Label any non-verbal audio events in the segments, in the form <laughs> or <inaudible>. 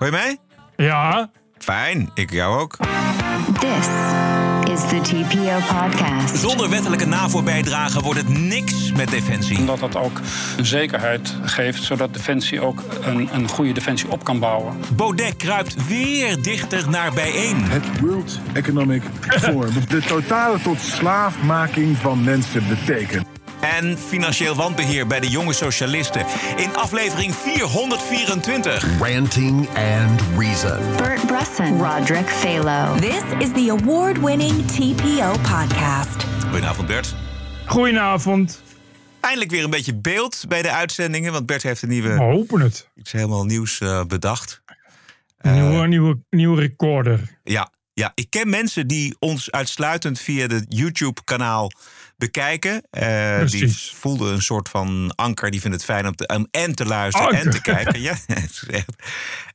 Hoor je mij? Ja. Fijn, ik jou ook. This is the TPO podcast. Zonder wettelijke NAVO-bijdrage wordt het niks met defensie. Omdat dat ook een zekerheid geeft, zodat Defensie ook een, een goede defensie op kan bouwen. Baudet kruipt weer dichter naar bijeen. Het World Economic Forum. De totale tot slaafmaking van mensen betekent. En financieel wanbeheer bij de jonge socialisten. In aflevering 424. Ranting and Reason. Bert Bresson, Roderick Phalo. This is the award winning TPO podcast. Goedenavond Bert. Goedenavond. Eindelijk weer een beetje beeld bij de uitzendingen. Want Bert heeft een We nieuwe, hopen het. iets helemaal nieuws eh, bedacht. Een nieuwe, nieuwe, nieuwe recorder. Ja, ja, ik ken mensen die ons uitsluitend via de YouTube-kanaal bekijken. Eh, die voelden een soort van anker. Die vinden het fijn om, te, en te luisteren en te kijken. <laughs> Ja.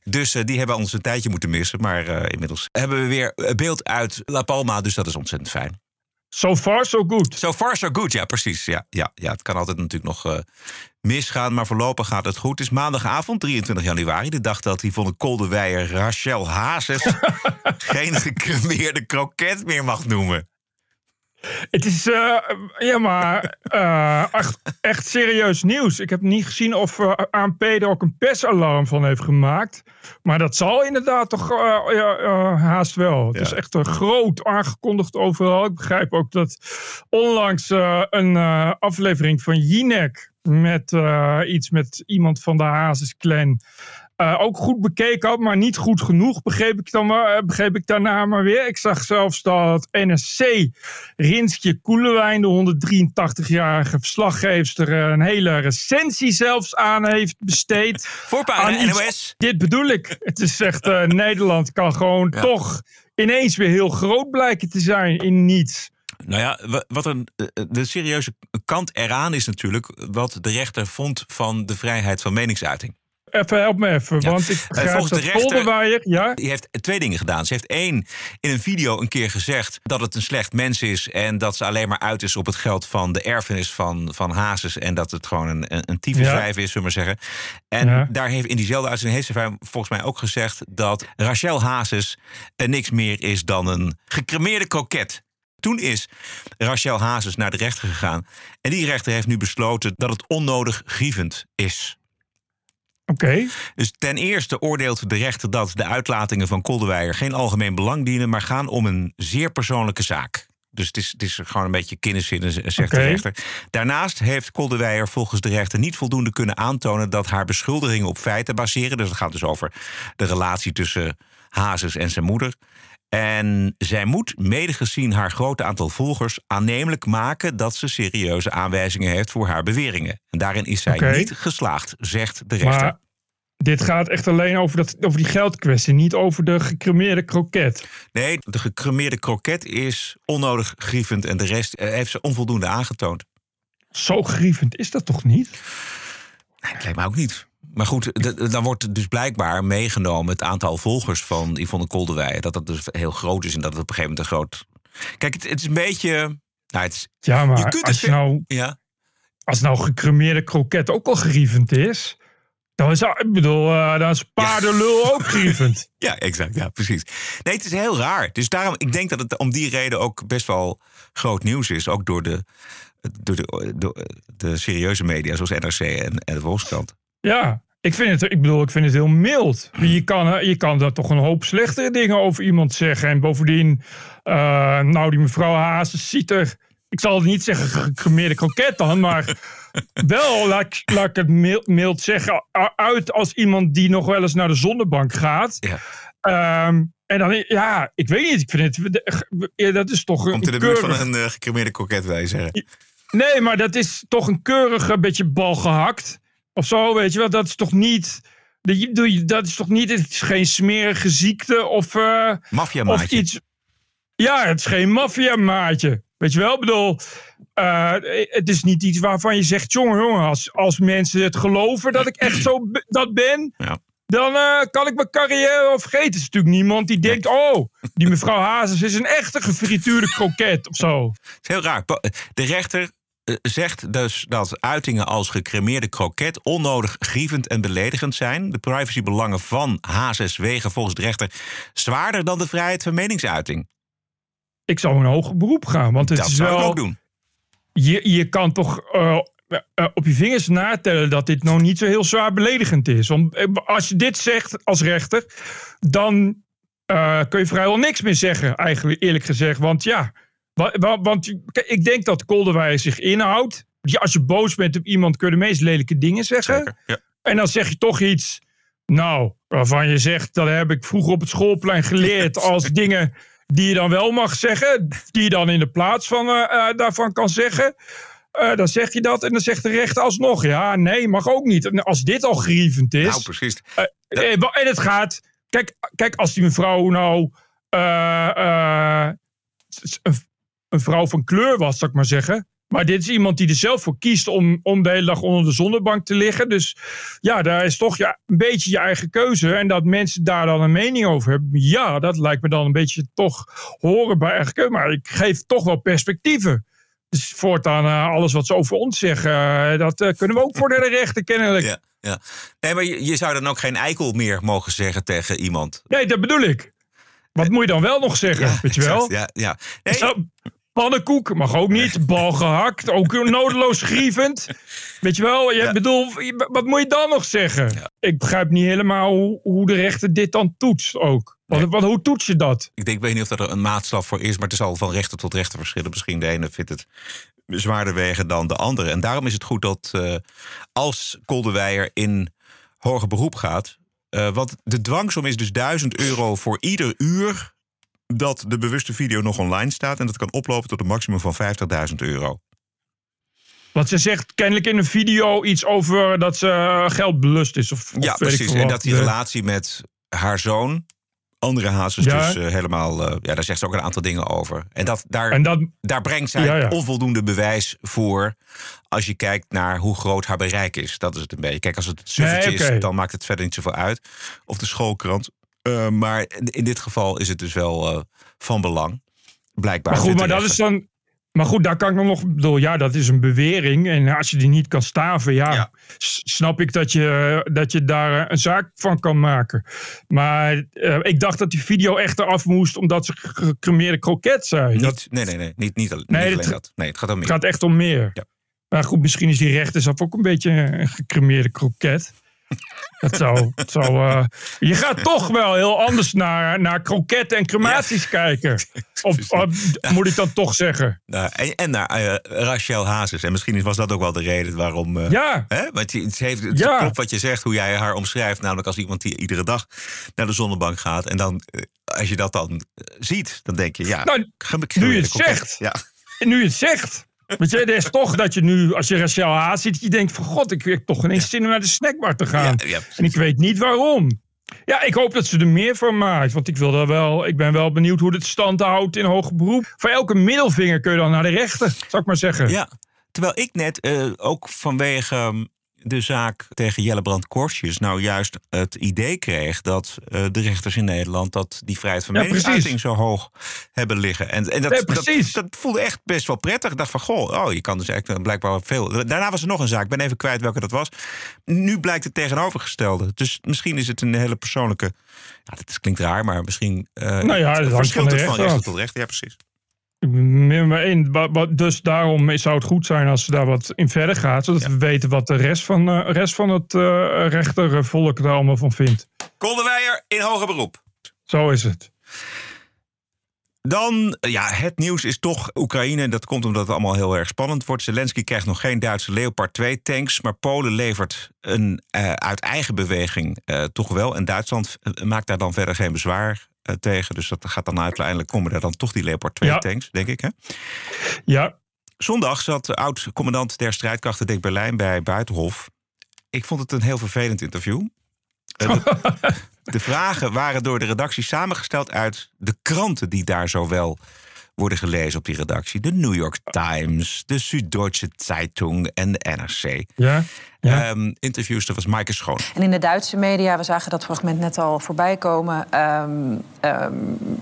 Dus eh, die hebben ons een tijdje moeten missen. Maar eh, inmiddels hebben we weer beeld uit La Palma. Dus dat is ontzettend fijn. So far, so good. So far, so good. Ja, precies. Ja, ja, ja, het kan altijd natuurlijk nog misgaan. Maar voorlopig gaat het goed. Het is maandagavond, 23 januari. De dag dat Yvonne Koldewijer Rachel Hazes... <laughs> geen gecremeerde kroket meer mag noemen. Het is, eh, ja, maar eh, echt, echt serieus nieuws. Ik heb niet gezien of ANP er ook een persalarm van heeft gemaakt. Maar dat zal inderdaad toch ja, haast wel. Het Ja. is echt een groot aangekondigd overal. Ik begrijp ook dat onlangs een aflevering van Jinek met iets met iemand van de Hazes clan eh, ook goed bekeken had, maar niet goed genoeg, begreep ik, dan maar, eh, begreep ik daarna maar weer. Ik zag zelfs dat NSC Rinskje Koelewijn, de 183-jarige verslaggeefster, eh, een hele recensie zelfs aan heeft besteed. Voorpagina Aan NOS. Dit bedoel ik. Het is echt, <laughs> Nederland kan gewoon Ja. toch ineens weer heel groot blijken te zijn in niets. Nou ja, wa- wat een, de serieuze kant eraan is natuurlijk... wat de rechter vond van de vrijheid van meningsuiting. Even, help me even, Ja. want ik Eh, begrijp volgens dat de rechter- ja, Die heeft twee dingen gedaan. Ze heeft één in een video een keer gezegd dat het een slecht mens is. En dat ze alleen maar uit is op het geld van de erfenis van, van Hazes. En dat het gewoon een, een, is, zullen we maar zeggen. En daar heeft in diezelfde uitzending heeft ze volgens mij ook gezegd dat Rachel Hazes eh, niks meer is dan een gecremeerde kroket. Toen is Rachel Hazes naar de rechter gegaan. En die rechter heeft nu besloten dat het onnodig grievend is. Oké. Dus ten eerste oordeelt de rechter dat de uitlatingen van Koldewijer geen algemeen belang dienen, maar gaan om een zeer persoonlijke zaak. Dus het is, het is gewoon een beetje kinderzinnen, zegt Oké. de rechter. Daarnaast heeft Koldewijer volgens de rechter niet voldoende kunnen aantonen dat haar beschuldigingen op feiten baseren. Dus het gaat dus over de relatie tussen Hazes en zijn moeder. En zij moet, mede gezien haar grote aantal volgers, aannemelijk maken dat ze serieuze aanwijzingen heeft voor haar beweringen. En daarin is zij niet geslaagd, zegt de rechter. Maar dit gaat echt alleen over, dat, over die geldkwestie, niet over de gecremeerde kroket. Nee, de gecremeerde kroket is onnodig grievend en de rest eh, heeft ze onvoldoende aangetoond. Zo grievend is dat toch niet? Nee, het lijkt me ook niet. Maar goed, dan wordt dus blijkbaar meegenomen het aantal volgers van Yvonne Kolderweijer. Dat dat dus heel groot is en dat het op een gegeven moment een groot... Kijk, het, het is een beetje... Nou, het is, Ja, Je maar kunt het als, ver- nou, ja, als nou gecremeerde kroket ook al grievend is, dan is, ik bedoel, eh, dan is paardenlul ook <laughs> grievend. ja, exact. Ja, precies. Nee, het is heel raar. Dus daarom, ik denk dat het om die reden ook best wel groot nieuws is. Ook door de, door de, door de serieuze media zoals NRC en, en de Volkskrant. Ja, ik vind het, ik bedoel, ik vind het heel mild. Je kan, eh, je kan daar toch een hoop slechtere dingen over iemand zeggen. En bovendien, eh, nou, die mevrouw Hazes ziet er, ik zal het niet zeggen gecremeerde kroket dan, maar wel, laat, ik- laat ik het mild, mild zeggen, uit als iemand die nog wel eens naar de zonnebank gaat. Ja. Ehm, en dan, ja, ik weet niet, ik vind het, dat is toch een Komt in de buurt van een uh, gecremeerde kroket, wil je zeggen. Nee, maar dat is toch een keurige beetje bal gehakt. Of zo, weet je wel. Dat is toch niet... dat- is toch niet... Het is geen smerige ziekte of, eh, of iets... Ja, het is geen maffiamaatje. Weet je wel? Bedoel... eh, het is niet iets waarvan je zegt... Jongen, jongen, als, als mensen het geloven dat ik echt zo dat ben... Ja. Dan eh, kan ik mijn carrière wel vergeten. Het is natuurlijk niemand die denkt... Oh, die mevrouw Hazes is een echte gefrituurde kroket of zo. <laughs> Het is heel raar. De rechter zegt dus dat uitingen als gecremeerde kroket onnodig grievend en beledigend zijn. De privacybelangen van Hazes wegen volgens de rechter zwaarder dan de vrijheid van meningsuiting. Ik zou een hoger beroep gaan. Want het Dat is zou wel, ik ook doen. Je, je kan toch eh, eh, op je vingers natellen dat dit nou niet zo heel zwaar beledigend is. Want eh, als je dit zegt als rechter, dan eh, kun je vrijwel niks meer zeggen, eigenlijk eerlijk gezegd. Want ja, wa- wa- want kijk, ik denk dat Kolderweijer zich inhoudt. Ja, als je boos bent op iemand, kun je de meest lelijke dingen zeggen. Zeker. Ja. En dan zeg je toch iets, nou, waarvan je zegt, dat heb ik vroeger op het schoolplein geleerd <laughs> als dingen die je dan wel mag zeggen, die je dan in de plaats van, eh, eh, daarvan kan zeggen. Eh, dan zeg je dat en dan zegt de rechter alsnog, ja, nee, mag ook niet. En als dit al grievend is, Nou, precies. en het gaat, kijk, kijk als die mevrouw nou een, vrouw van kleur was, zou ik maar zeggen. Maar dit is iemand die er zelf voor kiest om, om de hele dag onder de zonnebank te liggen. Dus ja, daar is toch ja, een beetje je eigen keuze. En dat mensen daar dan een mening over hebben. Ja, dat lijkt me dan een beetje toch horen bij eigen keuze. Maar ik geef toch wel perspectieven. Dus voortaan eh, alles wat ze over ons zeggen, eh, dat eh, kunnen we ook voor de rechter kennelijk. Ja, ja. Nee, maar je, je zou dan ook geen eikel meer mogen zeggen tegen iemand. Nee, dat bedoel ik. Wat moet je dan wel nog zeggen, weet je wel? exact. Ja, ja. Nee, pannenkoek mag ook niet. Bal gehakt, ook nodeloos grievend. Weet je wel, je Ja. bedoel, wat moet je dan nog zeggen? Ik begrijp niet helemaal hoe, hoe de rechter dit dan toetst ook. Want, Nee. want hoe toets je dat? Ik denk, ik weet niet of er een maatstaf voor is, maar het zal van rechter tot rechter verschillen. Misschien de ene vindt het zwaarder wegen dan de andere. En daarom is het goed dat eh, als Koldewijer in hoger beroep gaat. eh, want de dwangsom is dus 1000 euro voor ieder uur dat de bewuste video nog online staat. En dat kan oplopen tot een maximum van 50.000 euro. Want ze zegt kennelijk in een video iets over dat ze eh, geld belust is. Of, Ja, precies. En dat die relatie met haar zoon. Andere hazes Ja. dus eh, helemaal... eh, ja, daar zegt ze ook een aantal dingen over. En dat, daar, En dat, daar brengt zij Ja, ja. onvoldoende bewijs voor... als je kijkt naar hoe groot haar bereik is. Dat is het een beetje. Kijk, als het suffertje Nee, is, dan maakt het verder niet zoveel uit. Of de schoolkrant. Eh, maar in, dit geval is het dus wel eh, van belang. Blijkbaar. Maar goed, maar dat is dan. Maar goed, daar kan ik dan nog. ik bedoel, ja, dat is een bewering. En als je die niet kan staven, ja, snap ik dat je, dat je daar eh, een zaak van kan maken. Maar eh, ik dacht dat die video echt eraf moest omdat ze ge- gecremeerde kroket zei. Dat Niet, nee, nee, nee. Niet, niet, al- niet alleen dat- dat. Nee, het gaat om meer. gaat echt om meer. Ja. Maar goed, misschien is die rechter zelf ook een beetje een gecremeerde kroket. Dat zou. eh, je gaat toch wel heel anders naar, naar kroketten en crematies kijken. <laughs> Of, moet ik dan toch zeggen? Nou, en, en naar eh, Rachel Hazes. En misschien was dat ook wel de reden waarom... eh, Ja. Hè? Want het, heeft, het Ja. klopt wat je zegt, hoe jij haar omschrijft. Namelijk als iemand die iedere dag naar de zonnebank gaat. En dan, als je dat dan ziet, dan denk je, ja... Nou, nu je het zegt. Ja. Nu je het zegt. Je, er is toch dat je nu, als je Rachel Haas ziet, je denkt van god, ik heb toch ineens zin om naar de snackbar te gaan. Ja, ja, precies. en ik weet niet waarom. Ja, ik hoop dat ze er meer van maakt. Want ik, wil daar wel, ik ben wel benieuwd hoe dit stand houdt in hoger beroep. Voor elke middelvinger kun je dan naar de rechter, zou ik maar zeggen. Ja, terwijl ik net eh, ook vanwege ehm, de zaak tegen Jellebrand Korsjes... nou juist het idee kreeg dat eh, de rechters in Nederland... dat die vrijheid van Ja, meningsuiting zo hoog hebben liggen. En, en dat, Ja, dat, voelde echt best wel prettig. Ik dacht van, goh, oh, je kan dus echt blijkbaar wel veel... Daarna was er nog een zaak, ik ben even kwijt welke dat was. Nu blijkt het tegenovergestelde. Dus misschien is het een hele persoonlijke... Ja, dat klinkt raar, maar misschien... eh Nou ja, hangt verschilt van de het van rechter tot rechter. Ja, precies. Maar één. Dus daarom zou het goed zijn als ze daar wat in verder gaat. Zodat we weten wat de rest van, eh, rest van het eh rechtervolk er allemaal van vindt. Koldewijer in hoger beroep. Zo is het. Dan, ja, het nieuws is toch Oekraïne. En dat komt omdat het allemaal heel erg spannend wordt. Zelensky krijgt nog geen Duitse Leopard 2 tanks. Maar Polen levert een eh, uit eigen beweging eh, toch wel. En Duitsland eh, maakt daar dan verder geen bezwaar eh, tegen. Dus dat gaat dan uiteindelijk komen er dan toch die Leopard 2 Ja. tanks, denk ik. Hè? Ja, Zondag zat oud-commandant der strijdkrachten Dick Berlijn bij Buitenhof. Ik vond het een heel vervelend interview. Eh, de, <laughs> de vragen waren door de redactie samengesteld uit de kranten die daar zo wel worden gelezen op die redactie. De New York Times, de Süddeutsche Zeitung en de NRC. ja, ja. Ehm, interviewster was Maaike Schoon. En in de Duitse media, we zagen dat fragment net al voorbij komen. ehm, ehm,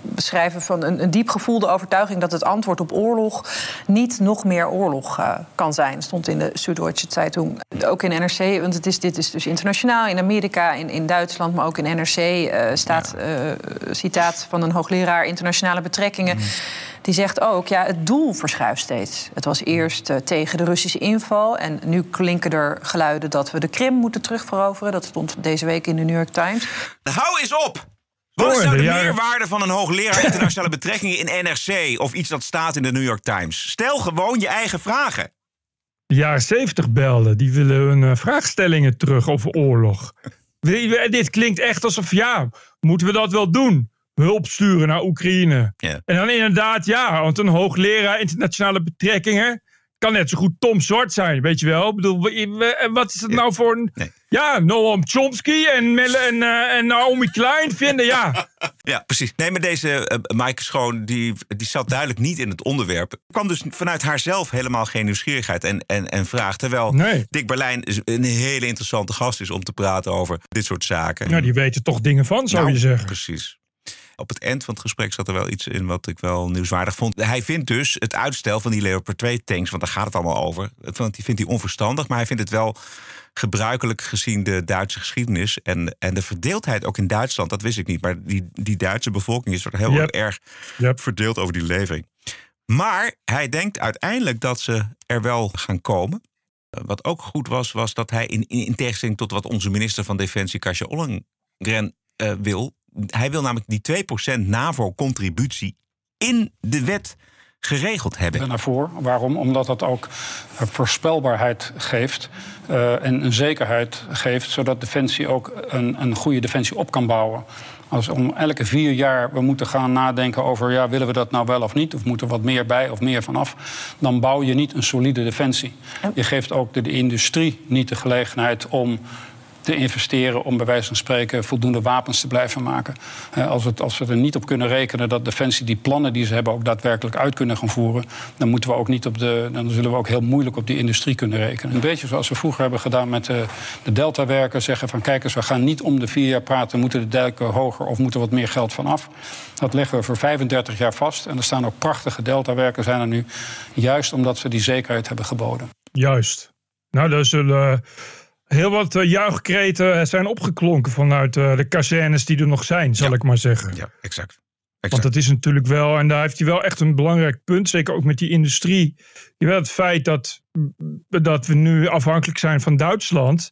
beschrijven van een, een diep gevoelde overtuiging dat het antwoord op oorlog niet nog meer oorlog uh, kan zijn. Stond in de Süddeutsche Zeitung, ook in NRC, want het is, dit is dus internationaal in Amerika, in, in Duitsland, maar ook in NRC uh, staat ja. citaat van een hoogleraar internationale betrekkingen. Mm. Die zegt ook, ja, het doel verschuift steeds. Het was eerst uh, tegen de Russische inval. En nu klinken er geluiden dat we de Krim moeten terugveroveren. Dat stond deze week in de New York Times. Hou eens op! Wat is nou de meerwaarde van een hoogleraar <laughs> internationale betrekkingen in NRC of iets dat staat in de New York Times? Stel gewoon je eigen vragen. De jaren 70 belden, die willen hun uh, vraagstellingen terug over oorlog. Dit klinkt echt alsof, ja, moeten we dat wel doen? Hulp sturen naar Oekraïne. En dan inderdaad, ja, want een hoogleraar internationale betrekkingen kan net zo goed Tom Zwart zijn, weet je wel. Ik bedoel, wat is het nou voor een... Nee. Ja, Noam Chomsky en, Melle en, uh, en Naomi Klein vinden, ja. <laughs> ja, precies. Nee, maar deze uh, Maaike Schoon, die, die zat duidelijk niet in het onderwerp. Er kwam dus vanuit haarzelf helemaal geen nieuwsgierigheid en, en, en vraag. Terwijl nee. Dick Berlijn een hele interessante gast is om te praten over dit soort zaken. Ja, die weten toch dingen van, zou nou, je zeggen. Precies. Op het eind van het gesprek zat er wel iets in wat ik wel nieuwswaardig vond. Hij vindt dus het uitstel van die Leopard 2 tanks, want daar gaat het allemaal over. Die vindt hij onverstandig, maar hij vindt het wel gebruikelijk gezien de Duitse geschiedenis en, en de verdeeldheid ook in Duitsland. Dat wist ik niet, maar die, die Duitse bevolking is heel Yep. erg Yep. verdeeld over die levering. Maar hij denkt uiteindelijk dat ze er wel gaan komen. Wat ook goed was, was dat hij in, in, in tegenstelling tot wat onze minister van Defensie, Kasia Ollengren, eh, wil. Hij wil namelijk die 2% NAVO-contributie in de wet geregeld hebben. naar voren. Waarom? Omdat dat ook eh, voorspelbaarheid geeft uh, en een zekerheid geeft, zodat Defensie ook een, een goede defensie op kan bouwen. Als om elke vier jaar we moeten gaan nadenken over ja, willen we dat nou wel of niet, of moet er wat meer bij of meer vanaf, dan bouw je niet een solide defensie. Je geeft ook de, de industrie niet de gelegenheid om te investeren om bij wijze van spreken voldoende wapens te blijven maken. Uh, als, het, als we er niet op kunnen rekenen dat Defensie die plannen die ze hebben ook daadwerkelijk uit kunnen gaan voeren, dan moeten we ook niet op de, dan zullen we ook heel moeilijk op die industrie kunnen rekenen. Een beetje zoals we vroeger hebben gedaan met de, de Delta-werkers, zeggen van kijk eens, we gaan niet om de vier jaar praten, moeten de dijken hoger of moet er wat meer geld vanaf. Dat leggen we voor 35 jaar vast. En er staan ook prachtige Delta-werken zijn er nu, juist omdat ze die zekerheid hebben geboden. Juist. Nou, daar zullen heel wat uh, juichkreten zijn opgeklonken vanuit uh, de kazernes die er nog zijn, zal Ja. ik maar zeggen. Ja, exact. Want dat is natuurlijk wel, en daar heeft hij wel echt een belangrijk punt, zeker ook met die industrie. Je weet het feit dat, dat we nu afhankelijk zijn van Duitsland.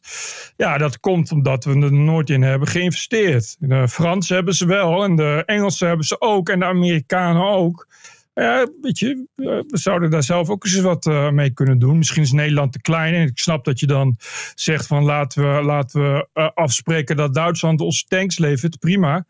Ja, dat komt omdat we er nooit in hebben geïnvesteerd. De Fransen hebben ze wel, en de Engelsen hebben ze ook, en de Amerikanen ook. Ja, weet je, eh, we zouden daar zelf ook eens wat uh, mee kunnen doen. Misschien is Nederland te klein. En ik snap dat je dan zegt van laten we, laten we uh, afspreken dat Duitsland ons tanks levert. Prima.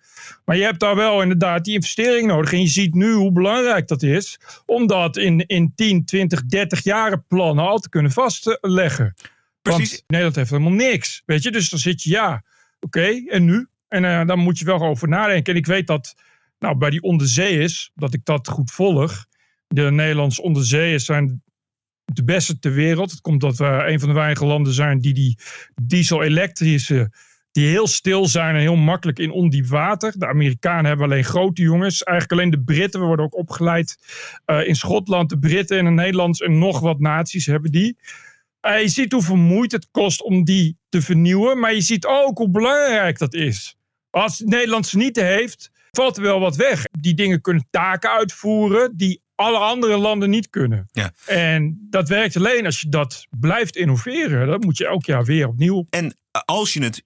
Maar je hebt daar wel inderdaad die investering nodig. En je ziet nu hoe belangrijk dat is. Om dat in, in 10, 20, 30 jaren plannen al te kunnen vastleggen. Precies. Want Nederland heeft helemaal niks. Weet je, dus dan zit je ja, oké, okay, en nu? En uh, daar moet je wel over nadenken. En ik weet dat nou, bij die onderzeeërs, dat ik dat goed volg. De Nederlandse onderzeeërs zijn de beste ter wereld. Het komt dat we een van de weinige landen zijn die die diesel-elektrische, die heel stil zijn en heel makkelijk in ondiep water. De Amerikanen hebben alleen grote jongens. Eigenlijk alleen de Britten. We worden ook opgeleid uh, in Schotland. De Britten en de Nederlanders en nog wat naties hebben die. Uh, je ziet hoeveel moeite het kost om die te vernieuwen. Maar je ziet ook hoe belangrijk dat is. Als Nederland ze niet heeft, valt er wel wat weg. Die dingen kunnen taken uitvoeren die alle andere landen niet kunnen. Ja. En dat werkt alleen als je dat blijft innoveren. Dat moet je elk jaar weer opnieuw. En als je het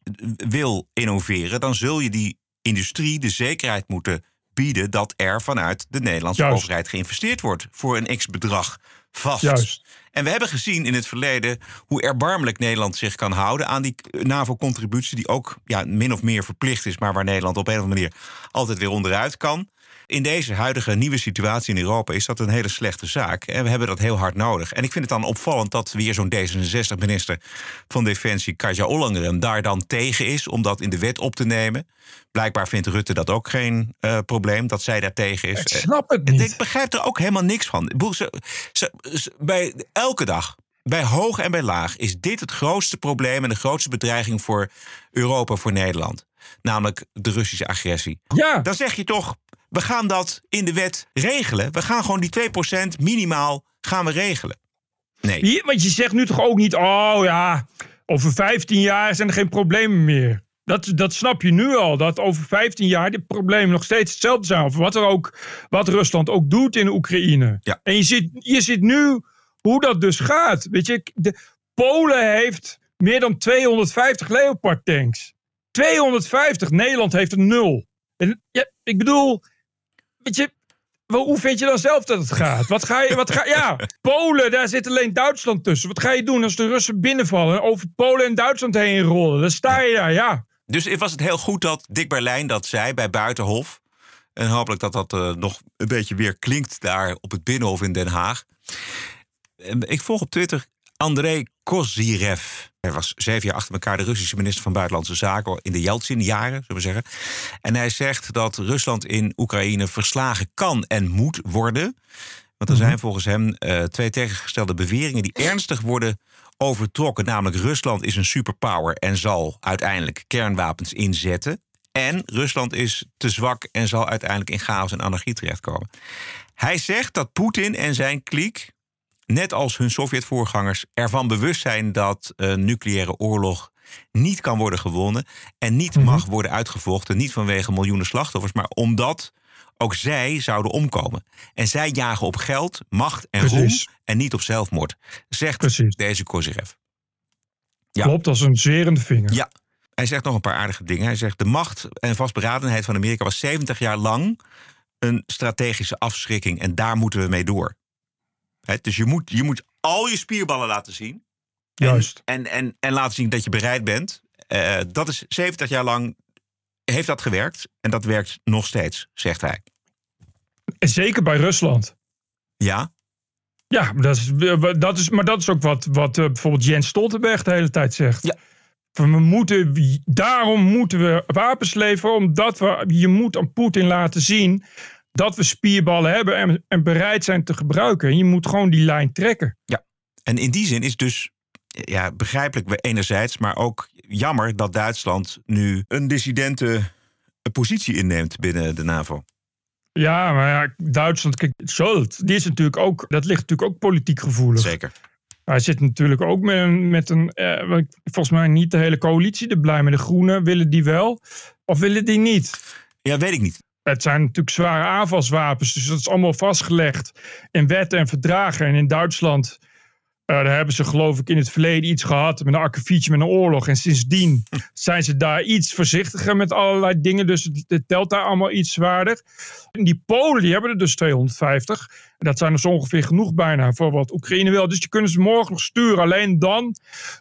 wil innoveren, dan zul je die industrie de zekerheid moeten bieden dat er vanuit de Nederlandse Juist. overheid geïnvesteerd wordt voor een x-bedrag vast. Juist. En we hebben gezien in het verleden hoe erbarmelijk Nederland zich kan houden aan die NAVO-contributie, die ook ja, min of meer verplicht is, maar waar Nederland op een of andere manier altijd weer onderuit kan. In deze huidige nieuwe situatie in Europa is dat een hele slechte zaak. En we hebben dat heel hard nodig. En ik vind het dan opvallend dat weer zo'n D66-minister van Defensie, Kaja Ollongren, daar dan tegen is om dat in de wet op te nemen. Blijkbaar vindt Rutte dat ook geen uh, probleem, dat zij daar tegen is. Ik snap het niet. Ik begrijp er ook helemaal niks van. Ze, ze, ze, bij elke dag, bij hoog en bij laag, is dit het grootste probleem en de grootste bedreiging voor Europa, voor Nederland. Namelijk de Russische agressie. Ja. Dan zeg je toch, we gaan dat in de wet regelen. We gaan gewoon die 2% minimaal gaan we regelen. Nee. Want je zegt nu toch ook niet, oh ja, over 15 jaar zijn er geen problemen meer. Dat, dat snap je nu al, dat over 15 jaar de problemen nog steeds hetzelfde zijn. Of wat, er ook, wat Rusland ook doet in Oekraïne. Ja. En je ziet, je ziet nu hoe dat dus gaat. Weet je, de, Polen heeft meer dan 250 Leopard tanks. 250, Nederland heeft er nul. En, ja, ik bedoel, weet je, hoe vind je dan zelf dat het gaat? Wat ga je, wat ga, ja, <laughs> Polen, daar zit alleen Duitsland tussen. Wat ga je doen als de Russen binnenvallen en over Polen en Duitsland heen rollen? Dan sta je daar, ja. Dus was het heel goed dat Dick Berlijn dat zei bij Buitenhof. En hopelijk dat dat eh, nog een beetje weer klinkt daar op het Binnenhof in Den Haag. En Ik volg op Twitter André Kozyrev. Hij was zeven jaar achter elkaar de Russische minister van Buitenlandse Zaken in de Yeltsin-jaren, zullen we zeggen. En hij zegt dat Rusland in Oekraïne verslagen kan en moet worden. Want er zijn volgens hem eh, twee tegengestelde beweringen die ernstig worden overtrokken. Namelijk Rusland is een superpower en zal uiteindelijk kernwapens inzetten. En Rusland is te zwak en zal uiteindelijk in chaos en anarchie terechtkomen. Hij zegt dat Poetin en zijn kliek, net als hun Sovjet-voorgangers, ervan bewust zijn dat een nucleaire oorlog niet kan worden gewonnen en niet mag worden uitgevochten. Niet vanwege miljoenen slachtoffers, maar omdat ook zij zouden omkomen. En zij jagen op geld, macht en Precies. roem en niet op zelfmoord, zegt Precies. deze Kozyrev. Ja. Klopt, als een zwerende vinger. Ja, hij zegt nog een paar aardige dingen. Hij zegt de macht en vastberadenheid van Amerika was 70 jaar lang een strategische afschrikking en daar moeten we mee door. Dus je moet, je moet al je spierballen laten zien. En, Juist. En, en, en laten zien dat je bereid bent. Eh, dat is 70 jaar lang heeft dat gewerkt. En dat werkt nog steeds, zegt hij. Zeker bij Rusland. Ja, Ja, dat is, dat is, maar dat is ook wat, wat eh, bijvoorbeeld Jens Stoltenberg de hele tijd zegt. Ja. We moeten, daarom moeten we wapens leveren, omdat we, je moet aan Poetin laten zien dat we spierballen hebben en, en bereid zijn te gebruiken. En je moet gewoon die lijn trekken. En in die zin is dus ja, begrijpelijk enerzijds, maar ook jammer dat Duitsland nu een dissidente positie inneemt binnen de NAVO. Ja, maar ja, Duitsland, kijk, Scholz, die is natuurlijk ook, dat ligt natuurlijk ook politiek gevoelig. Zeker. Hij zit natuurlijk ook met een, met een eh, volgens mij niet de hele coalitie er blij mee. De Groenen willen die wel, of willen die niet? Ja, weet ik niet. Het zijn natuurlijk zware aanvalswapens, dus dat is allemaal vastgelegd in wetten en verdragen. En in Duitsland, eh, daar hebben ze geloof ik in het verleden iets gehad met een akkefietje met een oorlog. En sindsdien <laughs> zijn ze daar iets voorzichtiger met allerlei dingen, dus het, het telt daar allemaal iets zwaarder. En die Polen, die hebben er dus 250. En dat zijn dus ongeveer genoeg bijna voor wat Oekraïne wil. Dus die kunnen ze morgen nog sturen. Alleen dan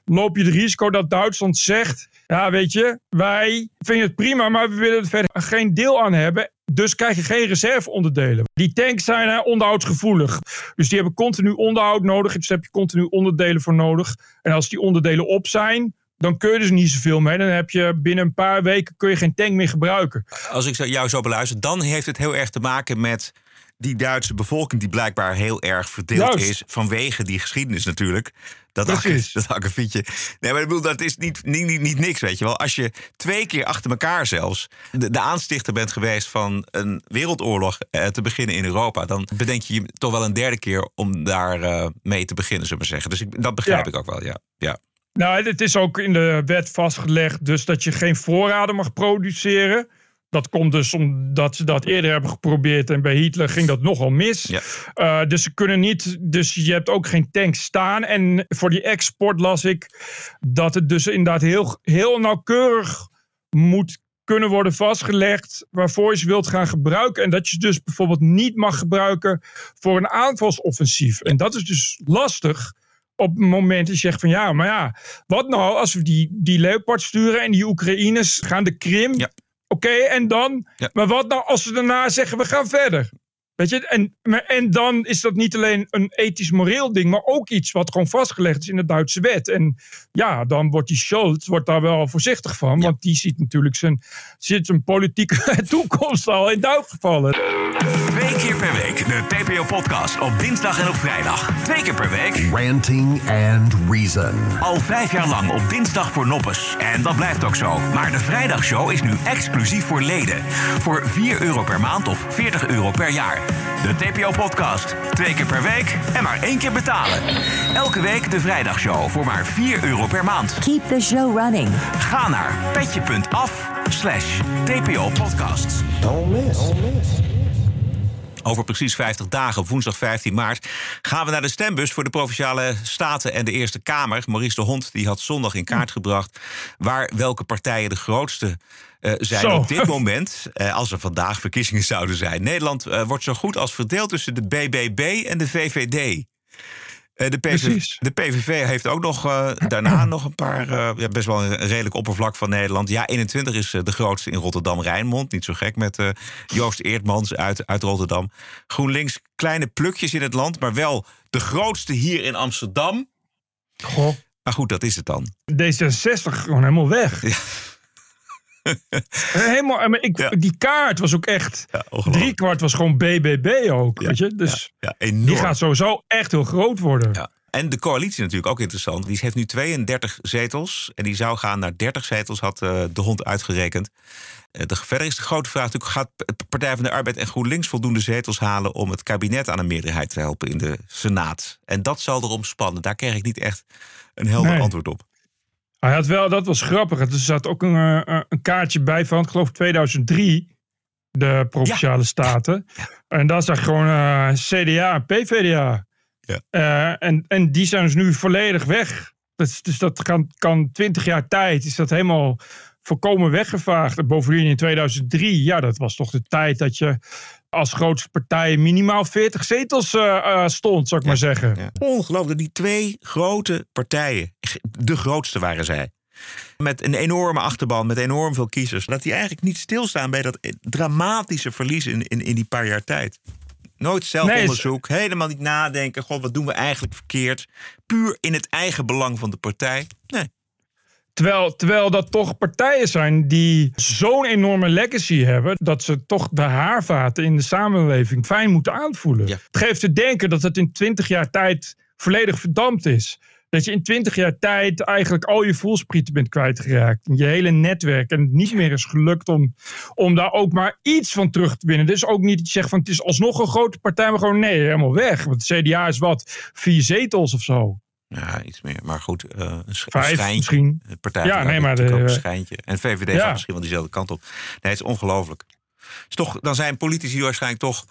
loop je het risico dat Duitsland zegt... ja, weet je, wij vinden het prima, maar we willen er verder geen deel aan hebben. Dus krijg je geen reserveonderdelen. Die tanks zijn hè, onderhoudsgevoelig. Dus die hebben continu onderhoud nodig. Dus daar heb je continu onderdelen voor nodig. En als die onderdelen op zijn... dan kun je dus niet zoveel mee. Dan heb je binnen een paar weken kun je geen tank meer gebruiken. Als ik jou zo beluister, dan heeft het heel erg te maken met die Duitse bevolking die blijkbaar heel erg verdeeld Juist. is vanwege die geschiedenis natuurlijk. Dat, Precies. akke- <laughs> dat akkefietje. Nee, maar ik bedoel, dat is niet, niet, niet, niet niks, weet je wel. Als je twee keer achter elkaar zelfs de, de aanstichter bent geweest van een wereldoorlog eh, te beginnen in Europa, dan bedenk je je toch wel een derde keer om daar eh, mee te beginnen, zullen we zeggen. Dus ik, dat begrijp Ja. ik ook wel, ja. ja. Nou, het is ook in de wet vastgelegd dus dat je geen voorraden mag produceren. Dat komt dus omdat ze dat eerder hebben geprobeerd en bij Hitler ging dat nogal mis. Ja. Eh, dus ze kunnen niet, dus je hebt ook geen tanks staan. En voor die export las ik dat het dus inderdaad heel, heel nauwkeurig moet kunnen worden vastgelegd waarvoor je ze wilt gaan gebruiken. En dat je ze dus bijvoorbeeld niet mag gebruiken voor een aanvalsoffensief. En dat is dus lastig op het moment dat je zegt van ja, maar ja, wat nou als we die, die Leopard sturen en die Oekraïners gaan de Krim. Ja. Oké, en dan? Ja. Maar wat nou als ze daarna zeggen we gaan verder? Weet je, en, maar- en dan is dat niet alleen een ethisch-moreel ding, maar ook iets wat gewoon vastgelegd is in de Duitse wet. En ja, dan wordt die Scholz wordt daar wel voorzichtig van, want die ziet natuurlijk zijn, zit zijn politieke <laughs> toekomst al in duik gevallen. Twee keer per week de TPO-podcast op dinsdag en op vrijdag. Twee keer per week. Ranting and Reason. Al vijf jaar lang op dinsdag voor noppes. En dat blijft ook zo. Maar de vrijdagshow is nu exclusief voor leden. Voor 4 euro per maand of 40 euro per jaar. De TPO-podcast. Twee keer per week en maar één keer betalen. Elke week de vrijdagshow voor maar 4 euro per maand. Keep the show running. Ga naar petje.af slash TPO-podcast. Over precies 50 dagen, woensdag 15 maart, gaan we naar de stembus voor de provinciale staten en de Eerste Kamer. Maurice de Hond die had zondag in kaart gebracht waar welke partijen de grootste eh, zijn Zo. op dit <laughs> moment. eh, als er vandaag verkiezingen zouden zijn. Nederland eh, wordt zo goed als verdeeld tussen de BBB en de VVD. Eh, de, PV Precies. de PVV heeft ook nog eh, daarna <clears throat> nog een paar, eh, ja, best wel een redelijk oppervlak van Nederland. Ja, 21 is de grootste in Rotterdam-Rijnmond. Niet zo gek met Joost Eertmans uit, uit Rotterdam. GroenLinks, kleine plukjes in het land, maar wel de grootste hier in Amsterdam. Goh, Maar goed, dat is het dan. D66 gewoon helemaal weg. Helemaal, maar ik, Ja. Die kaart was ook echt, Ja, drie kwart was gewoon BBB ook, weet je. Dus die gaat sowieso echt heel groot worden. Ja. En de coalitie natuurlijk ook interessant. Die heeft nu 32 zetels. En die zou gaan naar 30 zetels, had eh, de hond uitgerekend. Eh, de, verder is de grote vraag natuurlijk... gaat de Partij van de Arbeid en GroenLinks voldoende zetels halen... om het kabinet aan een meerderheid te helpen in de Senaat? En dat zal erom spannen. Daar kreeg ik niet echt een helder Nee. antwoord op. Hij had wel, dat was grappig. Er zat ook een, eh, een kaartje bij van, ik geloof 2003, de provinciale staten. En daar zag gewoon eh, CDA en PVDA. Ja. Eh, en, en die zijn dus nu volledig weg. Dus, dus dat kan, kan 20 jaar tijd, is dat helemaal volkomen weggevaagd. En Bovendien in 2003, ja, dat was toch de tijd dat je als grootste partij minimaal 40 zetels eh, eh, stond, zou ik maar zeggen. Ja. Ongelooflijk, die twee grote partijen, de grootste waren zij. Met een enorme achterban, met enorm veel kiezers. Dat die eigenlijk niet stilstaan bij dat dramatische verlies in, in, in die paar jaar tijd. Nooit zelfonderzoek, helemaal niet nadenken. God, wat doen we eigenlijk verkeerd? Puur in het eigen belang van de partij. Nee. Terwijl, terwijl dat toch partijen zijn die zo'n enorme legacy hebben. dat ze toch de haarvaten in de samenleving fijn moeten aanvoelen. Ja. Het geeft te denken dat het in 20 jaar tijd volledig verdampt is. Dat je in 20 jaar tijd eigenlijk al je voelsprieten bent kwijtgeraakt. Je hele netwerk. En het niet meer is gelukt om, om daar ook maar iets van terug te winnen. Dus ook niet dat je zegt van het is alsnog een grote partij. Maar gewoon nee, helemaal weg. Want het CDA is wat, vier zetels of zo. Ja, iets meer. Maar goed, eh, een, sch- een Vijf schijntje. misschien. De Partij Ja, nee, maar de- ook een schijntje. En VVD Ja. gaat misschien wel diezelfde kant op. Nee, het is ongelooflijk. Is toch, dan zijn politici waarschijnlijk toch...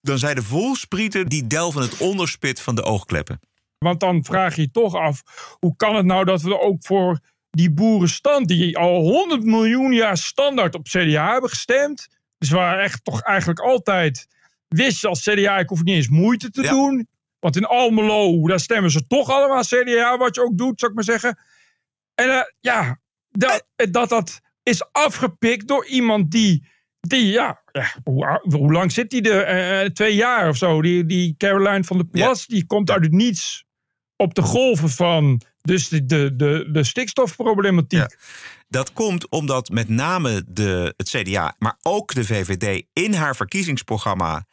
Dan zijn de volsprieten die delven het onderspit van de oogkleppen. Want dan vraag je je toch af, hoe kan het nou dat we ook voor die boerenstand, die al 100 miljoen jaar standaard op CDA hebben gestemd, dus waar echt toch eigenlijk altijd wist je als CDA, ik hoef niet eens moeite te Ja. doen. Want in Almelo, daar stemmen ze toch allemaal CDA, wat je ook doet, zou ik maar zeggen. En eh, ja, dat, dat dat is afgepikt door iemand die, die ja, ja hoe, lang zit die er? Eh, eh, twee jaar of zo. Die, die Caroline van der Plas, die komt uit het niets op de golven van dus de, de, de, de stikstofproblematiek. Ja. Dat komt omdat met name de, het CDA, maar ook de VVD in haar verkiezingsprogramma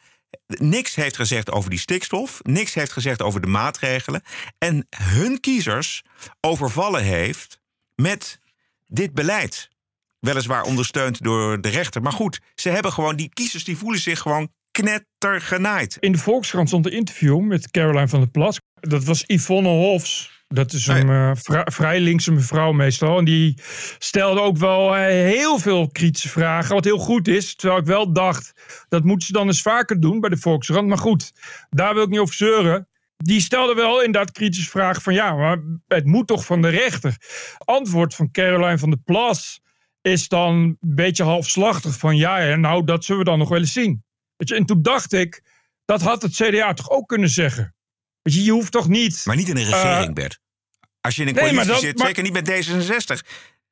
niks heeft gezegd over die stikstof, niks heeft gezegd over de maatregelen en hun kiezers overvallen heeft met dit beleid. Weliswaar ondersteund door de rechter, maar goed, ze hebben gewoon die kiezers die voelen zich gewoon knettergenaaid. In de Volkskrant stond een interview met Caroline van der Plas. Dat was Yvonne Hofs. Dat is een eh, vrij linkse mevrouw meestal. En die stelde ook wel eh, heel veel kritische vragen. Wat heel goed is. Terwijl ik wel dacht, dat moeten ze dan eens vaker doen bij de Volkskrant. Maar goed, daar wil ik niet over zeuren. Die stelde wel inderdaad kritische vragen van... ja, maar het moet toch van de rechter? Antwoord van Caroline van der Plas is dan een beetje halfslachtig van... ja, nou, dat zullen we dan nog wel eens zien. En toen dacht ik, dat had het CDA toch ook kunnen zeggen. Je, je hoeft toch niet... Maar niet in een regering, Bert. Als je in een nee, coalitie dat- zit, maar- zeker niet met D66.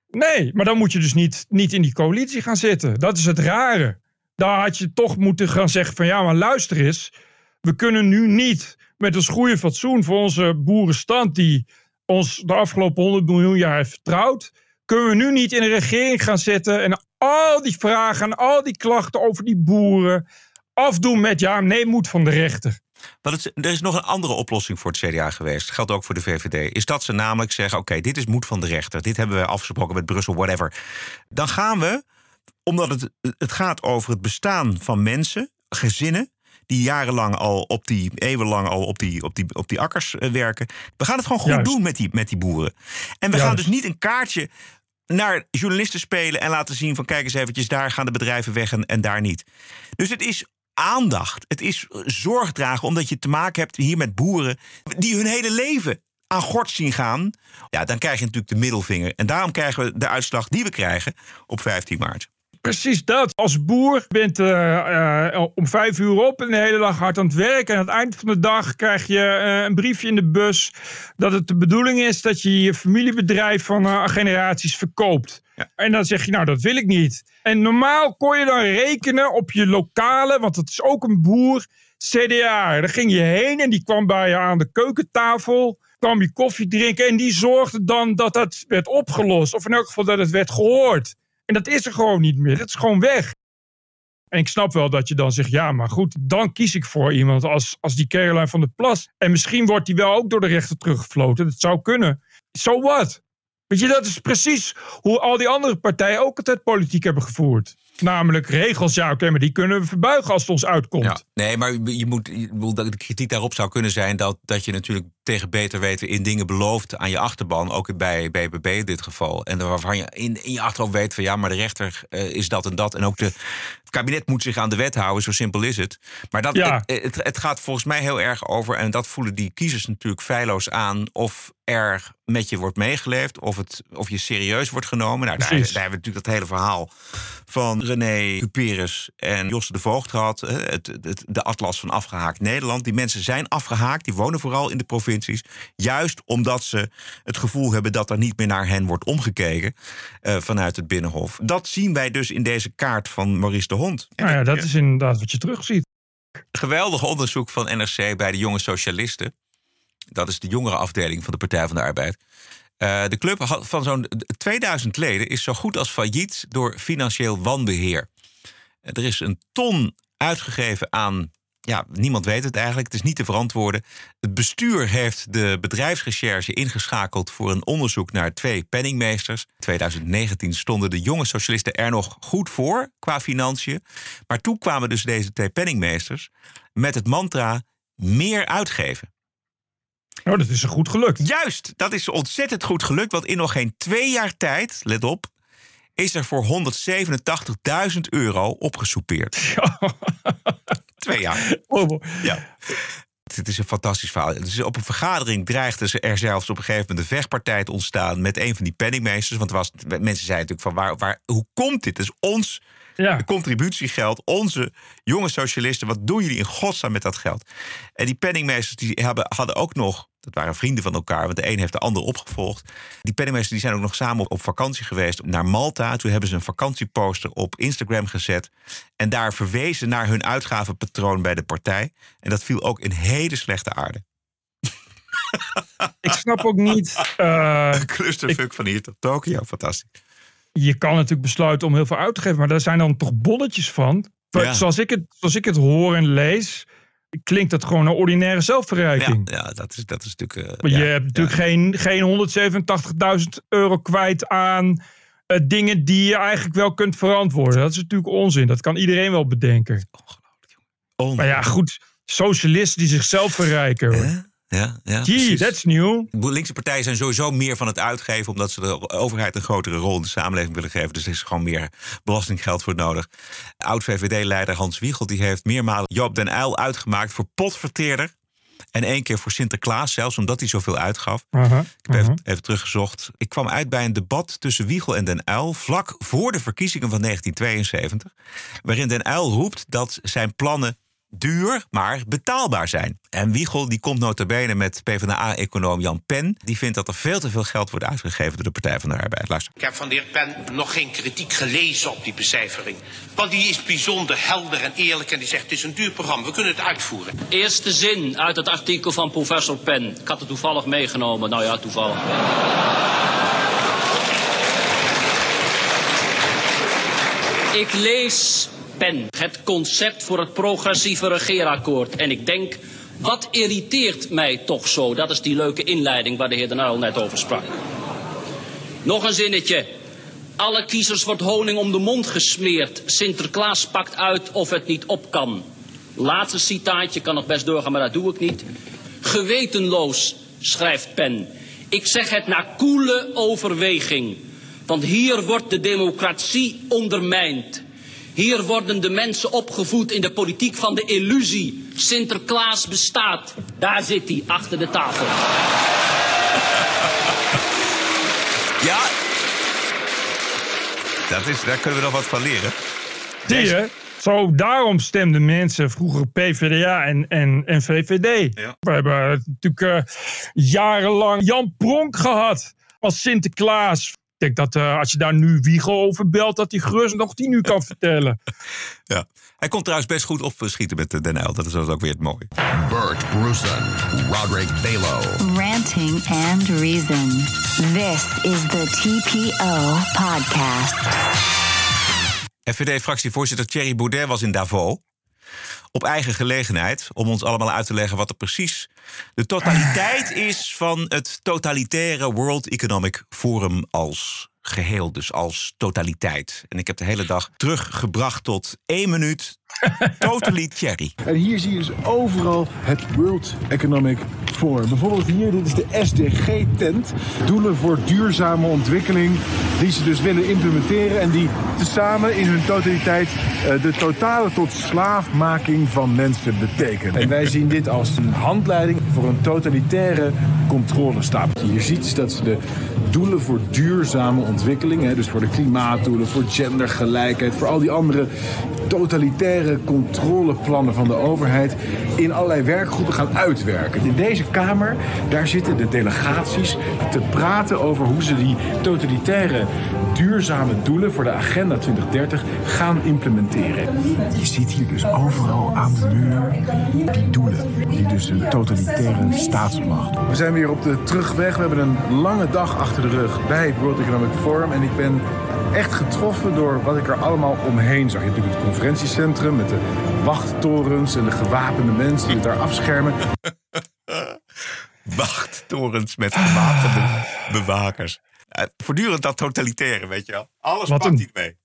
Nee, maar dan moet je dus niet, niet in die coalitie gaan zitten. Dat is het rare. daar had je toch moeten gaan zeggen van ja, maar luister eens. We kunnen nu niet met ons goede fatsoen voor onze boerenstand die ons de afgelopen 100 miljoen jaar heeft vertrouwd. Kunnen we nu niet in een regering gaan zitten en al die vragen en al die klachten over die boeren afdoen met ja, nee, moet van de rechter. Maar het, er is nog een andere oplossing voor het CDA geweest. Dat geldt ook voor de VVD. Is dat ze namelijk zeggen: oké, dit is moed van de rechter. Dit hebben we afgesproken met Brussel, whatever. Dan gaan we, omdat het, het gaat over het bestaan van mensen, gezinnen. Die jarenlang al op die, eeuwenlang al op die, op die, op die akkers eh, werken. We gaan het gewoon goed Juist. doen met die, met die boeren. En we gaan dus niet een kaartje naar journalisten spelen en laten zien van kijk eens eventjes, daar gaan de bedrijven weg en, en daar niet. Dus het is aandacht. Het is zorg dragen omdat je te maken hebt hier met boeren die hun hele leven aan gort zien gaan. Ja, dan krijg je natuurlijk de middelvinger. En daarom krijgen we de uitslag die we krijgen op 15 maart. Precies dat. Als boer bent eh, om vijf uur op en de hele dag hard aan het werken. En aan het eind van de dag krijg je eh, een briefje in de bus dat het de bedoeling is dat je je familiebedrijf van generaties verkoopt. Ja. En dan zeg je, nou, dat wil ik niet. En normaal kon je dan rekenen op je lokale, want het is ook een boer, CDA. Daar ging je heen en die kwam bij je aan de keukentafel. Kwam je koffie drinken en die zorgde dan dat dat werd opgelost. Of in elk geval dat het werd gehoord. En dat is er gewoon niet meer. Dat is gewoon weg. En ik snap wel dat je dan zegt, ja, maar goed, dan kies ik voor iemand als, als die Caroline van der Plas. En misschien wordt die wel ook door de rechter teruggefloten. Dat zou kunnen. So what? Weet je, dat is precies hoe al die andere partijen ook altijd politiek hebben gevoerd. Namelijk regels, ja, oké, maar die kunnen we verbuigen als het ons uitkomt. Nee, maar je moet, de kritiek daarop zou kunnen zijn dat, dat je natuurlijk tegen beter weten in dingen belooft aan je achterban. Ook bij BBB in dit geval. En waarvan je in, in je achterhoofd weet van ja, maar de rechter eh, is dat en dat. En ook de, kabinet moet zich aan de wet houden, zo simpel is het. Maar dat, Ja. het, het, het gaat volgens mij heel erg over, en dat voelen die kiezers natuurlijk feilloos aan, of er met je wordt meegeleefd, of, het, of je serieus wordt genomen. Nou, daar, hebben we natuurlijk dat hele verhaal van René Cuperus en Josse de Voogd gehad. het, de atlas van afgehaakt Nederland. Die mensen zijn afgehaakt, die wonen vooral in de provincies. Juist omdat ze het gevoel hebben dat er niet meer naar hen wordt omgekeken eh, vanuit het Binnenhof. Dat zien wij dus in deze kaart van Maurice de Hond. En Nou ja, dat is inderdaad wat je terugziet. geweldig onderzoek van NRC bij de jonge socialisten. Dat is de jongere afdeling van de Partij van de Arbeid. Eh, de club had- van zo'n 2000 leden is zo goed als failliet door financieel wanbeheer. Eh, Er is een ton uitgegeven aan. Ja, niemand weet het eigenlijk. Het is niet te verantwoorden. Het bestuur heeft de bedrijfsrecherche ingeschakeld voor een onderzoek naar twee penningmeesters. In 2019 stonden de jonge socialisten er nog goed voor qua financiën. Maar toen kwamen dus deze twee penningmeesters met het mantra meer uitgeven. Nou, dat is er goed gelukt. Juist, dat is ontzettend goed gelukt. Want in nog geen twee jaar tijd, let op, is er voor 187.000 euro opgesoupeerd. <laughs> <laughs> Twee jaar. Oh, Ja. Het is een fantastisch verhaal. Dus op een vergadering dreigde ze er zelfs op een gegeven moment een vechtpartij te ontstaan met een van die penningmeesters. Want er was, mensen zeiden natuurlijk van waar, waar, hoe komt dit? Het is ons ja. contributiegeld, onze jonge socialisten. Wat doen jullie in godsnaam met dat geld? En die penningmeesters die hebben, hadden ook nog, dat waren vrienden van elkaar, want de een heeft de ander opgevolgd. Die penningmeesters die zijn ook nog samen op, vakantie geweest naar Malta. Toen hebben ze een vakantieposter op Instagram gezet. En daar verwezen naar hun uitgavenpatroon bij de partij. En dat viel ook in hele slechte aarde. Ik snap ook niet. <laughs> eh, Een clusterfuck van hier tot Tokio, fantastisch. je kan natuurlijk besluiten om heel veel uit te geven, maar daar zijn dan toch bonnetjes van. Ja. Zoals, ik het, zoals ik het hoor en lees, klinkt dat gewoon een ordinaire Ja, zelfverrijking. ja dat, is, dat is natuurlijk... ja, je hebt natuurlijk geen, geen 187.000 euro kwijt aan eh, dingen die je eigenlijk wel kunt verantwoorden. Dat is natuurlijk onzin. Dat kan iedereen wel bedenken. Oh, Maar ja, goed. Socialisten die zichzelf verrijken. hoor. Ja, ja, Gee, that's new. Linkse partijen zijn sowieso meer van het uitgeven... omdat ze de overheid een grotere rol in de samenleving willen geven. Dus er is gewoon meer belastinggeld voor nodig. Oud-VVD-leider Hans Wiegel die heeft meermalen Joop den Uyl uitgemaakt... voor potverteerder. En één keer voor Sinterklaas zelfs, omdat hij zoveel uitgaf. Ik heb even, even teruggezocht. Ik kwam uit bij een debat tussen Wiegel en Den Uyl... vlak voor de verkiezingen van 1972... waarin Den Uyl roept dat zijn plannen duur, maar betaalbaar zijn. En Wiegel die komt nota bene met PvdA-econoom Jan Pen. Die vindt dat er veel te veel geld wordt uitgegeven door de Partij van de Arbeid. Luister. Ik heb van de heer Pen nog geen kritiek gelezen op die becijfering. Want die is bijzonder helder en eerlijk en die zegt het is een duur programma, we kunnen het uitvoeren. Eerste zin uit het artikel van professor Pen. Ik had het toevallig meegenomen. Nou ja, toevallig. Ik lees Pen, het concept voor het progressieve regeerakkoord. En ik denk, wat irriteert mij toch zo? Dat is die leuke inleiding waar de heer Den Uyl net over sprak. Nog een zinnetje. Alle kiezers wordt honing om de mond gesmeerd. Sinterklaas pakt uit of het niet op kan. Laatste citaatje, kan nog best doorgaan, maar dat doe ik niet. Gewetenloos, schrijft Pen. Ik zeg het na koele overweging. Want hier wordt de democratie ondermijnd. Hier worden de mensen opgevoed in de politiek van de illusie. Sinterklaas bestaat. Daar zit hij, achter de tafel. Ja, dat is, daar kunnen we nog wat van leren. Zie je? Zo, daarom stemden mensen vroeger PvdA en, en, en VVD. We hebben natuurlijk uh, jarenlang Jan Pronk gehad als Sinterklaas. Ik denk dat uh, als je daar nu Wiegel over belt, dat hij gerust nog die nu kan vertellen. <laughs> Ja. Hij komt trouwens best goed opschieten met de Den Uyl. Dat is ook weer het mooie. Bert Brussen, Roderick Balo. Ranting and Reason. This is the TPO podcast. FVD-fractievoorzitter Thierry Baudet was in Davos. Op eigen gelegenheid. Om ons allemaal uit te leggen wat er precies de totaliteit <laughs> is van het totalitaire World Economic Forum als geheel. Dus als totaliteit. En ik heb de hele dag teruggebracht tot één minuut. <laughs> Totally Thierry. En hier zie je dus overal het World Economic Forum. Bijvoorbeeld hier, dit is de SDG-tent. Doelen voor duurzame ontwikkeling. Die ze dus willen implementeren. En die tezamen in hun totaliteit uh, de totale tot slaafmaking van mensen betekenen. En wij zien dit als een handleiding voor een totalitaire controlestaat. Wat je hier ziet is dat ze de doelen voor duurzame ontwikkeling, hè, dus voor de klimaatdoelen, voor gendergelijkheid, voor al die andere totalitaire controleplannen van de overheid in allerlei werkgroepen gaan uitwerken. In deze Kamer, daar zitten de delegaties te praten over hoe ze die totalitaire duurzame doelen voor de Agenda 2030 gaan implementeren. Je ziet hier dus overal aan de muur die doelen, die dus een totalitaire staatsmacht. We zijn weer op de terugweg. We hebben een lange dag achter de rug bij het World Economic Forum en ik ben echt getroffen door wat ik er allemaal omheen zag. Je hebt natuurlijk het conferentiecentrum met de wachttorens en de gewapende mensen die daar afschermen. <laughs> Wachttorens met gewapende bewakers. Uh, voortdurend dat totalitaire, weet je wel. Alles Wat pakt niet mee.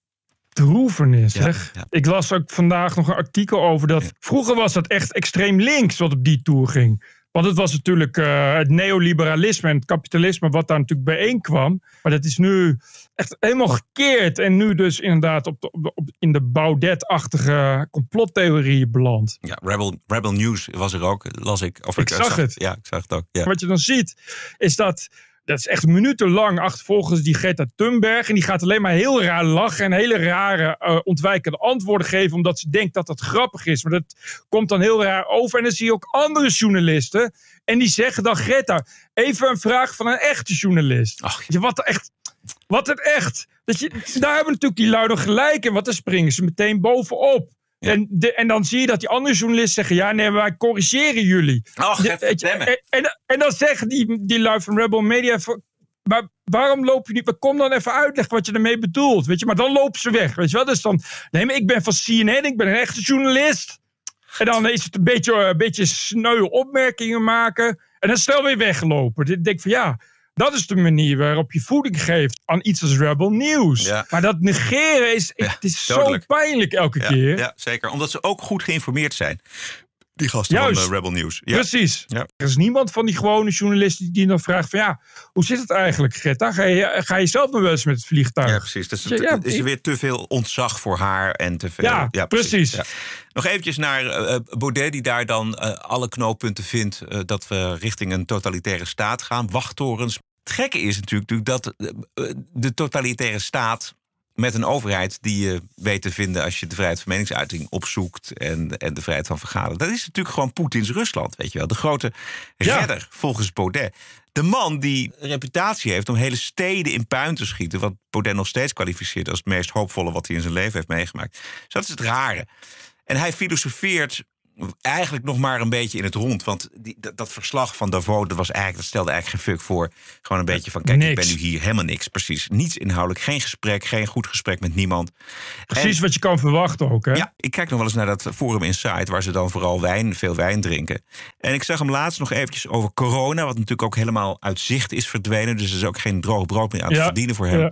Droevenis, Ja, zeg. ja. Ik las ook vandaag nog een artikel over dat... Vroeger was dat echt extreem links wat op die tour ging. Want het was natuurlijk eh, het neoliberalisme en het kapitalisme wat daar natuurlijk bijeenkwam. Maar dat is nu echt helemaal gekeerd. En nu dus inderdaad op de, op in de Baudet-achtige complottheorieën beland. Ja, Rebel, Rebel News was er ook, las ik. Of Ik zag het. Ja, ik zag het ook. Ja. Wat je dan ziet, is dat. Dat is echt minutenlang achtervolgens die Greta Thunberg. En die gaat alleen maar heel raar lachen. En hele rare eh, ontwijkende antwoorden geven. Omdat ze denkt dat dat grappig is. Maar dat komt dan heel raar over. En dan zie je ook andere journalisten. En die zeggen dan: Greta, even een vraag van een echte journalist. Ach, Je, wat echt. Wat het echt. Dat je, daar hebben natuurlijk die lui nog gelijk in. Want dan springen ze meteen bovenop. Ja. En, de, en dan zie je dat die andere journalisten zeggen: Ja, nee, wij corrigeren jullie. Ach, De- je, en, en, en dan zeggen die, die lui van Rebel Media... Maar waarom loop je niet... Kom dan even uitleggen wat je ermee bedoelt. Weet je? Maar dan lopen ze weg. Weet je wel? Dus dan... Nee, maar ik ben van CNN. Ik ben een echte journalist. En dan is het een beetje, een beetje sneu opmerkingen maken. En dan snel weer weglopen. Ik denk van ja... Dat is de manier waarop je voeding geeft aan iets als Rebel News. Ja. Maar dat negeren is, Ja, het is dodelijk. zo pijnlijk elke Ja, keer. ja, zeker. Omdat ze ook goed geïnformeerd zijn. Die gasten Juist. van eh, Rebel News. Ja. Precies. Ja. Er is niemand van die gewone journalisten die dan vraagt van ja, hoe zit het eigenlijk Greta? Ga je, ga je zelf nog wel eens met het vliegtuig? Ja, precies. Dus ja, het is er weer te veel ontzag voor haar en te veel. Ja, precies. Ja. Nog eventjes naar eh, Baudet, die daar dan eh, alle knooppunten vindt eh, dat we richting een totalitaire staat gaan. Wachttorens. Het gekke is natuurlijk dat eh, de totalitaire staat met een overheid die je weet te vinden als je de vrijheid van meningsuiting opzoekt en, en de vrijheid van vergaderen. Dat is natuurlijk gewoon Poetins Rusland, weet je wel. De grote redder volgens Baudet. De man die een reputatie heeft om hele steden in puin te schieten. Wat Baudet nog steeds kwalificeert als het meest hoopvolle wat hij in zijn leven heeft meegemaakt. Dus dat is het rare. En hij filosofeert eigenlijk nog maar een beetje in het rond. Want die, dat, dat verslag van Davos, dat, was eigenlijk, dat stelde eigenlijk geen fuck voor. Gewoon een beetje van, kijk, ik ben nu hier helemaal niks. Precies, niets inhoudelijk. Geen gesprek, geen goed gesprek met niemand. Precies wat je kan verwachten ook, hè? Ja, ik kijk nog wel eens naar dat Forum Insight... waar ze dan vooral wijn, veel wijn drinken. En ik zag hem laatst nog eventjes over corona... wat natuurlijk ook helemaal uit zicht is verdwenen. Dus er is ook geen droog brood meer aan te verdienen voor hem. Ja.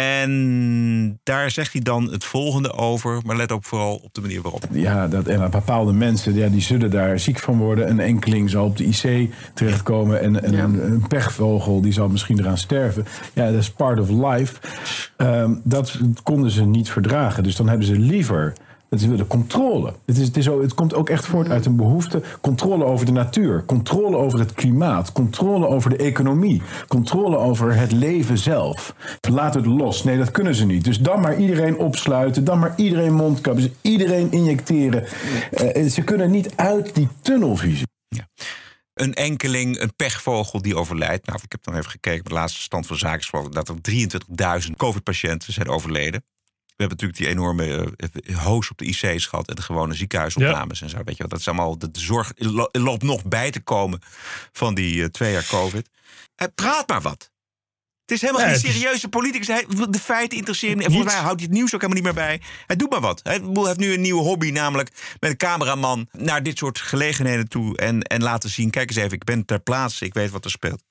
En daar zegt hij dan het volgende over, maar let ook vooral op de manier waarop. Ja, dat, en bepaalde mensen ja, die zullen daar ziek van worden. Een enkeling zal op de IC terechtkomen en, en een, een, pechvogel die zal misschien eraan sterven. Ja, dat is part of life. Um, dat konden ze niet verdragen. Dus dan hebben ze liever is de controle. Het, is, het, is, het komt ook echt voort uit een behoefte. Controle over de natuur. Controle over het klimaat. Controle over de economie. Controle over het leven zelf. Laat het los. Nee, dat kunnen ze niet. Dus dan maar iedereen opsluiten. Dan maar iedereen mondkapjes. Iedereen injecteren. Uh, ze kunnen niet uit die tunnelvisie. Een enkeling, een pechvogel die overlijdt. Nou, ik heb dan even gekeken de laatste stand van zaken dat er 23.000 COVID-patiënten zijn overleden. We hebben natuurlijk die enorme uh, hoos op de IC's gehad en de gewone ziekenhuisopnames en zo. Weet je wat? Dat is allemaal de, zorg loopt nog bij te komen van die uh, twee jaar COVID. Uh, praat maar wat. Het is helemaal geen serieuze politicus. de feiten interesseren. En volgens mij houdt hij het nieuws ook helemaal niet meer bij. Hij doet maar wat. Hij heeft nu een nieuwe hobby, namelijk met een cameraman naar dit soort gelegenheden toe. En, en laten zien: kijk eens even, ik ben ter plaatse, ik weet wat er speelt.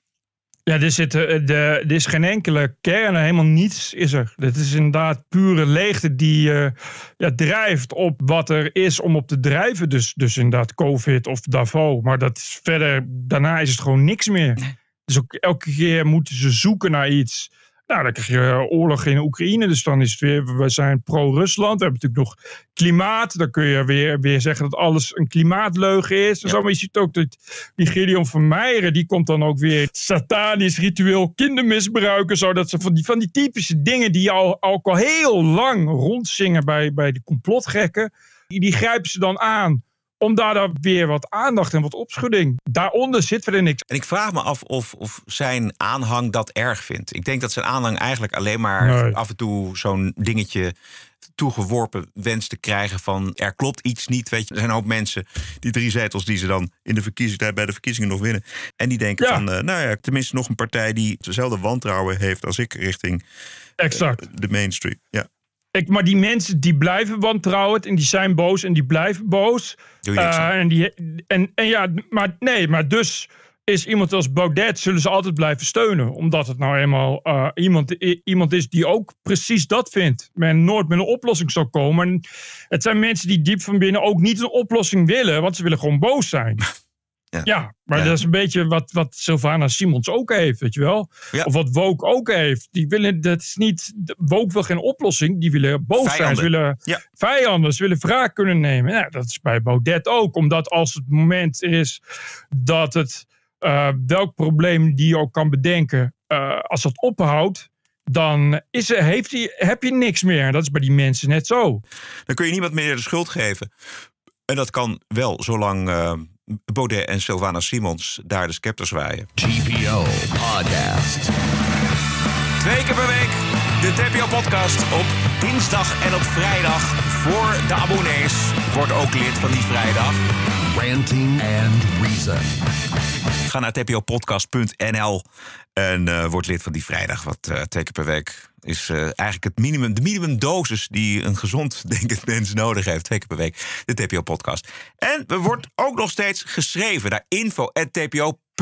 Ja, er, zit, de, er is geen enkele kern, helemaal niets is er. Het is inderdaad pure leegte die uh, ja, drijft op wat er is om op te drijven. Dus, dus inderdaad COVID of Davos. Maar dat is verder, daarna is het gewoon niks meer. Dus ook elke keer moeten ze zoeken naar iets nou, dan krijg je eh, oorlog in Oekraïne. Dus dan is het weer, we zijn pro-Rusland. We hebben natuurlijk nog klimaat. Dan kun je weer, weer zeggen dat alles een klimaatleugen is. En zo. Maar je ziet ook dat die Gideon van Meijeren, die komt dan ook weer satanisch ritueel kindermisbruiken. Zodat ze van die, van die typische dingen die al, al, al heel lang rondzingen bij, bij de complotgekken. Die, die grijpen ze dan aan om daar dan weer wat aandacht en wat opschudding. Daaronder zit er niks. En ik vraag me af of, of zijn aanhang dat erg vindt. Ik denk dat zijn aanhang eigenlijk alleen maar af en toe zo'n dingetje toegeworpen wenst te krijgen van er klopt iets niet. Weet je, er zijn ook mensen, die drie zetels die ze dan in de verkiezing, bij de verkiezingen nog winnen. En die denken van, uh, nou ja, tenminste nog een partij die dezelfde wantrouwen heeft als ik richting exact. Uh, de mainstream. Ja. Ik, maar die mensen die blijven wantrouwen en die zijn boos en die blijven boos. Doe je uh, en, die, en, en ja, maar nee, maar dus is iemand als Baudet zullen ze altijd blijven steunen. Omdat het nou eenmaal uh, iemand, iemand is die ook precies dat vindt. Men nooit met een oplossing zal komen. En het zijn mensen die diep van binnen ook niet een oplossing willen, want ze willen gewoon boos zijn. <laughs> Ja, maar dat is een beetje wat, wat Sylvana Simons ook heeft, weet je wel? Of wat Woke ook heeft. Die willen, dat is niet, Woke wil geen oplossing, die willen boos zijn. Ze willen ja. vijanden, ze willen wraak kunnen nemen. Ja, dat is bij Baudet ook, omdat als het moment is dat het, uh, welk probleem die je ook kan bedenken, uh, als dat ophoudt, dan is er, heeft hij, heb je niks meer. Dat is bij die mensen net zo. Dan kun je niemand meer de schuld geven. En dat kan wel, zolang uh, Baudet en Sylvana Simons daar de scepter zwaaien. TPO Podcast. Twee keer per week de TPO-podcast op dinsdag en op vrijdag voor de abonnees. Wordt ook lid van die vrijdag. Ranting and Reason. Ga naar tpopodcast.nl en uh, word lid van die vrijdag. Wat uh, twee keer per week is uh, eigenlijk het minimum, de minimumdosis die een gezond <laughs> denkend mens nodig heeft. Twee keer per week, de TPO-podcast. En we wordt ook nog steeds geschreven naar info.tpo.nl.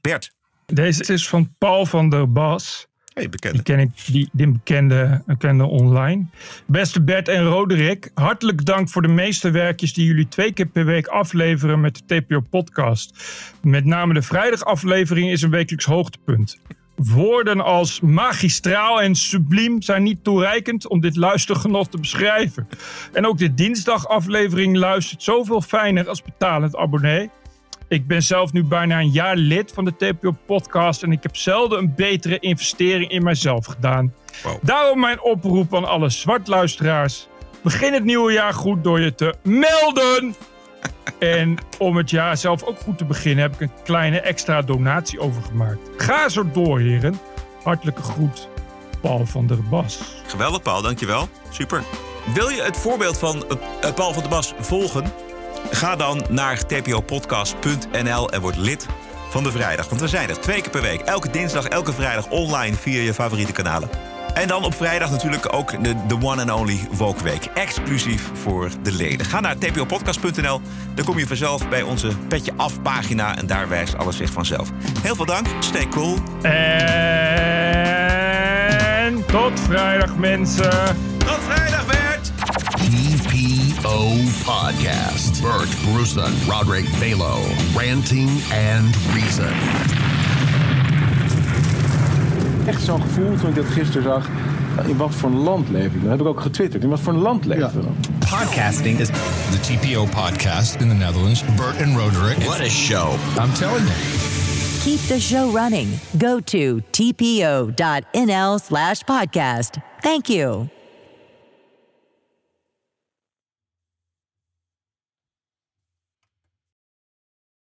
Bert. Deze is van Paul van der Bas. Hey, bekende. Die ken ik, die, die bekende, bekende online. Beste Bert en Roderick, hartelijk dank voor de meeste werkjes die jullie twee keer per week afleveren met de TPO-podcast. Met name de vrijdagaflevering is een wekelijks hoogtepunt. Woorden als magistraal en subliem zijn niet toereikend om dit luistergenot te beschrijven. En ook de dinsdagaflevering luistert zoveel fijner als betalend abonnee. Ik ben zelf nu bijna een jaar lid van de TPO-podcast en ik heb zelden een betere investering in mijzelf gedaan. Daarom mijn oproep aan alle zwartluisteraars. Begin het nieuwe jaar goed door je te melden. En om het jaar zelf ook goed te beginnen heb ik een kleine extra donatie overgemaakt. Ga zo door, heren. Hartelijke groet, Paul van der Bas. Geweldig, Paul, dankjewel. Super. Wil je het voorbeeld van eh, Paul van der Bas volgen? Ga dan naar tpopodcast.nl en word lid van de vrijdag. Want we zijn er twee keer per week. Elke dinsdag, elke vrijdag online via je favoriete kanalen. En dan op vrijdag natuurlijk ook de, de one and only Week. Exclusief voor de leden. Ga naar tpopodcast.nl. Dan kom je vanzelf bij onze Petje Af pagina. En daar wijst alles zich vanzelf. Heel veel dank. Stay cool. En tot vrijdag mensen. Tot vrijdag Bert. TPO Podcast. Bert Bruson, Roderick Balo. Ranting and Reason. Echt zo'n gevoel toen ik dit gisteren zag. In wat voor een land leef ik? Dat heb ik ook getwitterd. In wat voor een land leven we dan? Podcasting is the TPO podcast in the Netherlands. Bert and Roderick. What a show. I'm telling you. Keep the show running. Go to tpo.nl slash podcast. Thank you.